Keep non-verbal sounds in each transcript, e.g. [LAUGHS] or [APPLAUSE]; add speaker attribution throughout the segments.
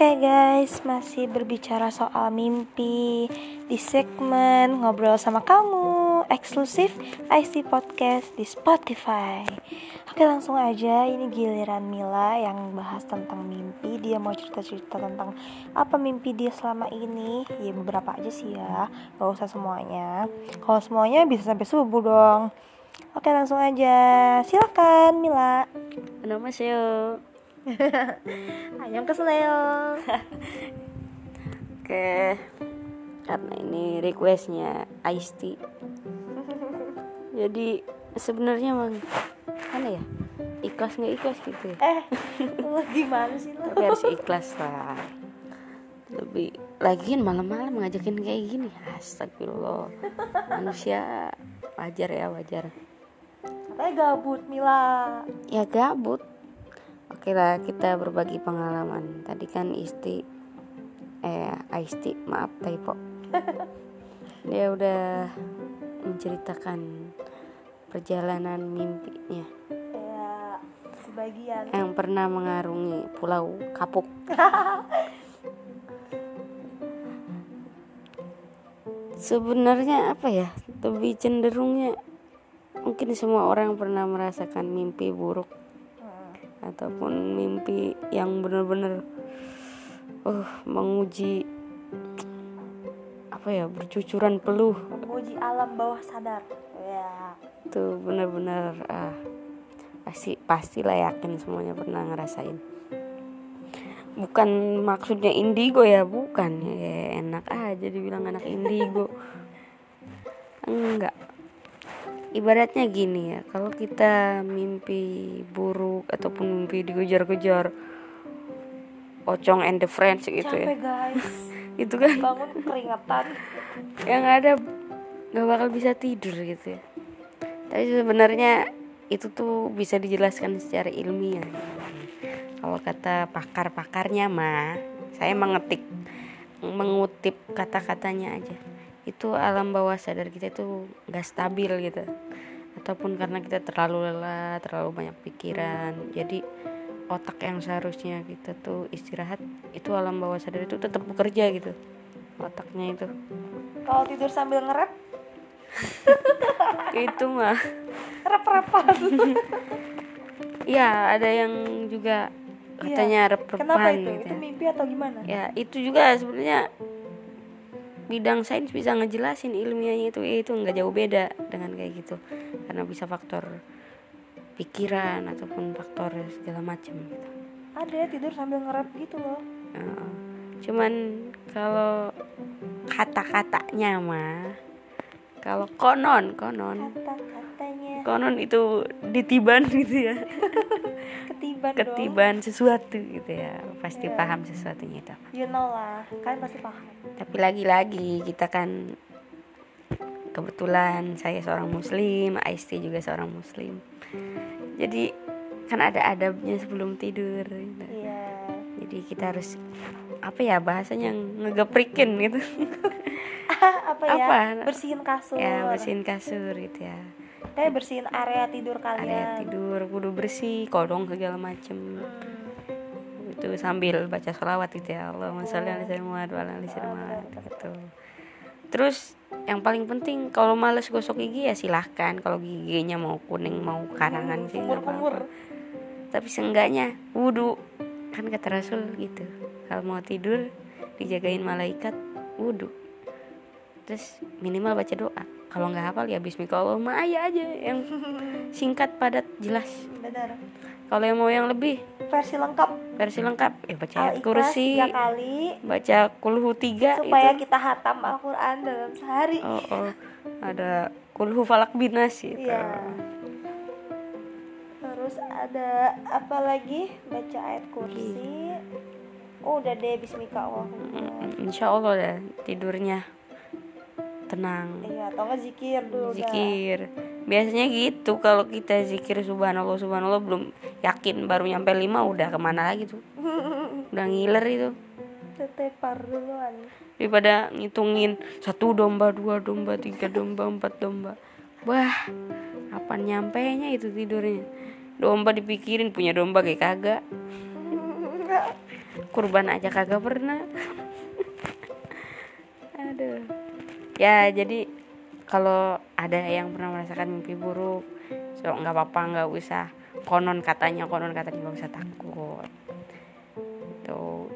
Speaker 1: Oke okay guys, masih berbicara soal mimpi di segmen ngobrol sama kamu eksklusif IC Podcast di Spotify. Oke okay, langsung aja ini giliran Mila yang bahas tentang mimpi. Dia mau cerita-cerita tentang apa mimpi dia selama ini. Ya beberapa aja sih ya, gak usah semuanya. Kalau semuanya bisa sampai subuh dong. Oke okay, langsung aja, silakan Mila.
Speaker 2: Nama saya [LAUGHS]
Speaker 1: Ayam kesleo. [LAUGHS]
Speaker 2: Oke, karena ini requestnya Ice Tea. [LAUGHS] Jadi sebenarnya mang mana ya ikhlas nggak ikhlas gitu ya.
Speaker 1: Eh, lu gimana sih lu?
Speaker 2: Tapi harus ikhlas lah. Lebih lagian malam-malam ngajakin kayak gini. Astagfirullah. Manusia wajar ya wajar.
Speaker 1: Katanya gabut Mila.
Speaker 2: Ya gabut. Lah kita berbagi pengalaman. Tadi kan Isti eh Aisti maaf typo. [LAUGHS] Dia udah menceritakan perjalanan mimpinya
Speaker 1: Ya, sebagian.
Speaker 2: yang pernah mengarungi Pulau Kapuk. [LAUGHS] Sebenarnya apa ya? Lebih cenderungnya mungkin semua orang pernah merasakan mimpi buruk. Ataupun mimpi yang benar-benar uh menguji apa ya bercucuran peluh.
Speaker 1: Menguji alam bawah sadar. Ya.
Speaker 2: itu benar-benar ah pasti pastilah yakin semuanya pernah ngerasain. Bukan maksudnya indigo ya bukan. Ya enak aja dibilang anak indigo. Enggak ibaratnya gini ya kalau kita mimpi buruk ataupun mimpi dikejar-kejar Ocong and the Friends gitu ya.
Speaker 1: Capek guys. [LAUGHS]
Speaker 2: itu kan?
Speaker 1: Bangun keringetan.
Speaker 2: yang ada nggak bakal bisa tidur gitu ya. Tapi sebenarnya itu tuh bisa dijelaskan secara ilmiah. Kalau kata pakar-pakarnya mah saya mengetik mengutip kata-katanya aja itu alam bawah sadar kita itu nggak stabil gitu ataupun karena kita terlalu lelah terlalu banyak pikiran jadi otak yang seharusnya kita tuh istirahat itu alam bawah sadar itu tetap bekerja gitu otaknya itu
Speaker 1: Kalau tidur sambil ngerap, [LAUGHS]
Speaker 2: itu mah
Speaker 1: rep-repan. [LAUGHS]
Speaker 2: ya ada yang juga katanya
Speaker 1: Iya. Kenapa
Speaker 2: rep-repan
Speaker 1: itu?
Speaker 2: gitu
Speaker 1: Itu
Speaker 2: ya.
Speaker 1: mimpi atau gimana?
Speaker 2: ya itu juga sebenarnya bidang sains bisa ngejelasin ilmiahnya itu ya itu nggak jauh beda dengan kayak gitu karena bisa faktor pikiran ataupun faktor segala macam gitu
Speaker 1: Ada ya tidur sambil ngerap gitu loh.
Speaker 2: Heeh. cuman kalau kata-katanya mah kalau konon konon konon itu ditiban gitu ya [LAUGHS]
Speaker 1: ketiban, dong.
Speaker 2: ketiban sesuatu gitu ya pasti
Speaker 1: Iya.
Speaker 2: paham sesuatunya itu
Speaker 1: You know lah, kalian pasti paham.
Speaker 2: tapi lagi-lagi kita kan kebetulan saya seorang muslim Aisti juga seorang muslim jadi kan ada adabnya sebelum tidur gitu.
Speaker 1: Iya.
Speaker 2: jadi kita harus apa ya bahasanya ngegeprikin gitu [LAUGHS]
Speaker 1: apa ya?
Speaker 2: Apa?
Speaker 1: Bersihin kasur.
Speaker 2: ya bersihin kasur gitu ya
Speaker 1: Kayak bersihin area tidur kalian.
Speaker 2: area tidur kudu bersih kodong segala macem
Speaker 1: Hmm.
Speaker 2: itu sambil baca sholawat gitu ya Allahumma sholli ala sayyidina Muhammad wa ala ali sayyidina Muhammad gitu terus yang paling penting kalau males gosok gigi ya silahkan kalau giginya mau kuning mau karangan sih nggak
Speaker 1: Kumur-kumur.
Speaker 2: apa-apa tapi seenggaknya wudhu kan kata Rasul gitu kalau mau tidur dijagain malaikat wudhu terus minimal baca doa kalau nggak hafal ya Bismillahirrahmanirrahim aja aja yang singkat padat jelas
Speaker 1: Benar.
Speaker 2: kalau yang mau yang lebih
Speaker 1: Versi lengkap.
Speaker 2: versi lengkap ya baca ayat kursi
Speaker 1: tiga kali
Speaker 2: baca kulhu tiga
Speaker 1: supaya
Speaker 2: itu
Speaker 1: kita hatam Al-Quran dalam sehari.
Speaker 2: oh, oh. ada kulhu falak binas gitu
Speaker 1: Iya. Terus ada apa lagi? Baca ayat kursi. Oh, udah deh bismillah
Speaker 2: insya Allah dah tidurnya tenang.
Speaker 1: Iya, atau enggak zikir dulu dah.
Speaker 2: zikir. Biasanya gitu kalau kita zikir subhanallah subhanallah belum yakin baru nyampe lima udah ke mana lagi tuh? [LAUGHS] Udah ngiler itu.
Speaker 1: Tetepar duluan.
Speaker 2: daripada ngitungin satu domba dua domba tiga domba empat domba. Wah apa nyampe nya itu tidurnya? Domba dipikirin punya domba kayak kagak [LAUGHS] kurban aja kagak pernah. [LAUGHS] Aduh. Ya jadi kalau ada yang pernah merasakan mimpi buruk so nggak apa-apa nggak usah. Konon katanya konon katanya nggak usah takut. Itu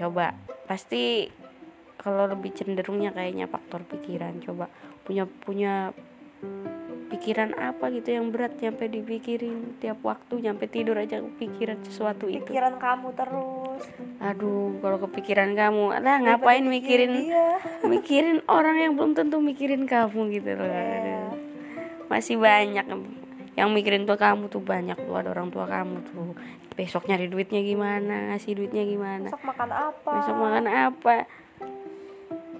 Speaker 2: coba. Pasti kalau lebih cenderungnya kayaknya faktor pikiran. Coba punya punya pikiran apa gitu yang berat nyampe dipikirin tiap waktu nyampe tidur aja pikiran sesuatu itu.
Speaker 1: Pikiran kamu terus
Speaker 2: aduh kalau kepikiran kamu. Ada ngapain mikirin
Speaker 1: dia. [LAUGHS]
Speaker 2: mikirin orang yang belum tentu mikirin kamu gitu loh. Aduh. masih banyak yang mikirin tuh kamu tuh. Banyak tuh ada orang tua kamu tuh. Besok nyari duitnya gimana ngasih duitnya gimana.
Speaker 1: Besok makan apa?
Speaker 2: Besok makan apa?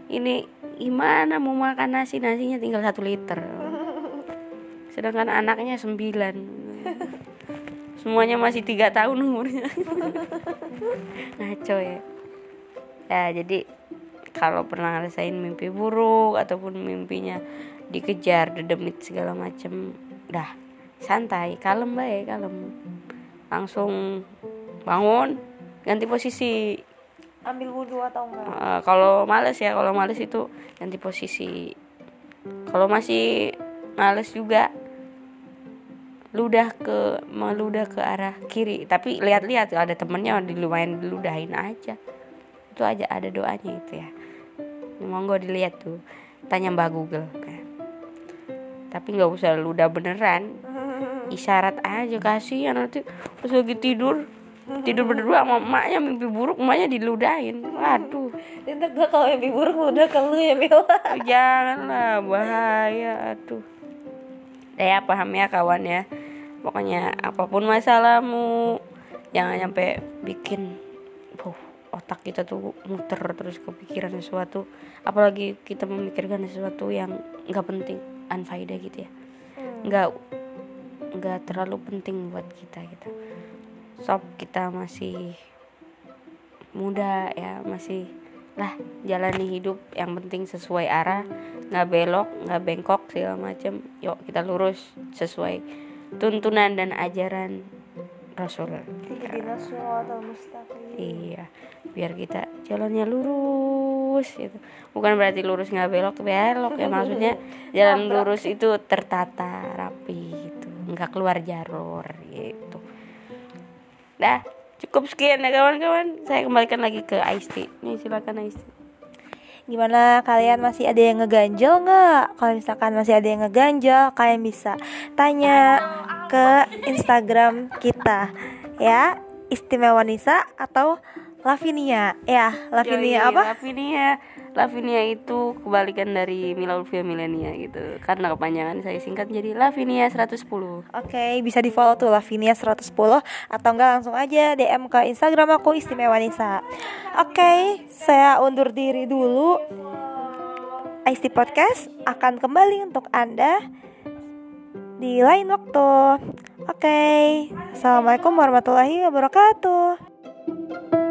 Speaker 2: Ini gimana mau makan nasi? Nasinya tinggal satu liter. [LAUGHS] Sedangkan anaknya sembilan semuanya masih tiga tahun umurnya. [LAUGHS] Ngaco ya. Ya jadi kalau pernah ngerasain mimpi buruk ataupun mimpinya dikejar dedemit segala macem dah. Santai kalem baik kalem. Langsung bangun ganti posisi.
Speaker 1: Ambil wudhu atau enggak?
Speaker 2: Eh, kalau males ya kalau males itu ganti posisi. Kalau masih males juga ludah ke meludah ke arah kiri. Tapi lihat-lihat ada temennya dilumayan diludahin aja. Itu aja ada doanya itu ya. Monggo dilihat tuh. Tanya mbak Google kan. tapi nggak usah ludah beneran. [LAUGHS] Isyarat aja kasihan nanti. Pas lagi tidur tidur berdua sama emaknya mimpi buruk emaknya diludahin. Waduh.
Speaker 1: Ntar gue kalau mimpi buruk udah ke lu ya Mila
Speaker 2: janganlah bahaya aduh. Ya paham ya kawan ya pokoknya apa pun masalahmu jangan sampai bikin uh, otak kita tuh muter terus kepikiran sesuatu. Apalagi kita memikirkan sesuatu yang nggak penting unfaedah gitu ya. Nggak nggak terlalu penting buat kita gitu. Sob kita masih muda ya masih lah jalani hidup yang penting sesuai arah nggak belok nggak bengkok segala macam yuk kita lurus sesuai tuntunan dan ajaran Rasul.
Speaker 1: Mustaqim
Speaker 2: iya. Biar kita jalannya lurus gitu. Bukan berarti lurus nggak belok belok ya. Maksudnya [LAUGHS] jalan lurus itu tertata rapi gitu. Nggak keluar jalur gitu. Dah cukup sekian ya kawan-kawan. Saya kembalikan lagi ke Aisti. Nih silakan Aisti.
Speaker 1: Gimana kalian masih ada yang ngeganjel nggak? Kalau misalkan masih ada yang ngeganjel, kalian bisa tanya ke Instagram kita ya Istimewa Nisa atau Lavinia ya Lavinia
Speaker 2: Yoi,
Speaker 1: apa?
Speaker 2: Lavinia Lavinia itu kebalikan dari Mila Ulfia Milenia gitu karena kepanjangan saya singkat jadi Lavinia 110
Speaker 1: Oke, bisa di follow tuh Lavinia 110 atau enggak langsung aja DM ke Instagram aku Istimewa Nisa. Oke, saya undur diri dulu. IST Podcast akan kembali untuk Anda di lain waktu. Oke, Assalamualaikum warahmatullahi wabarakatuh.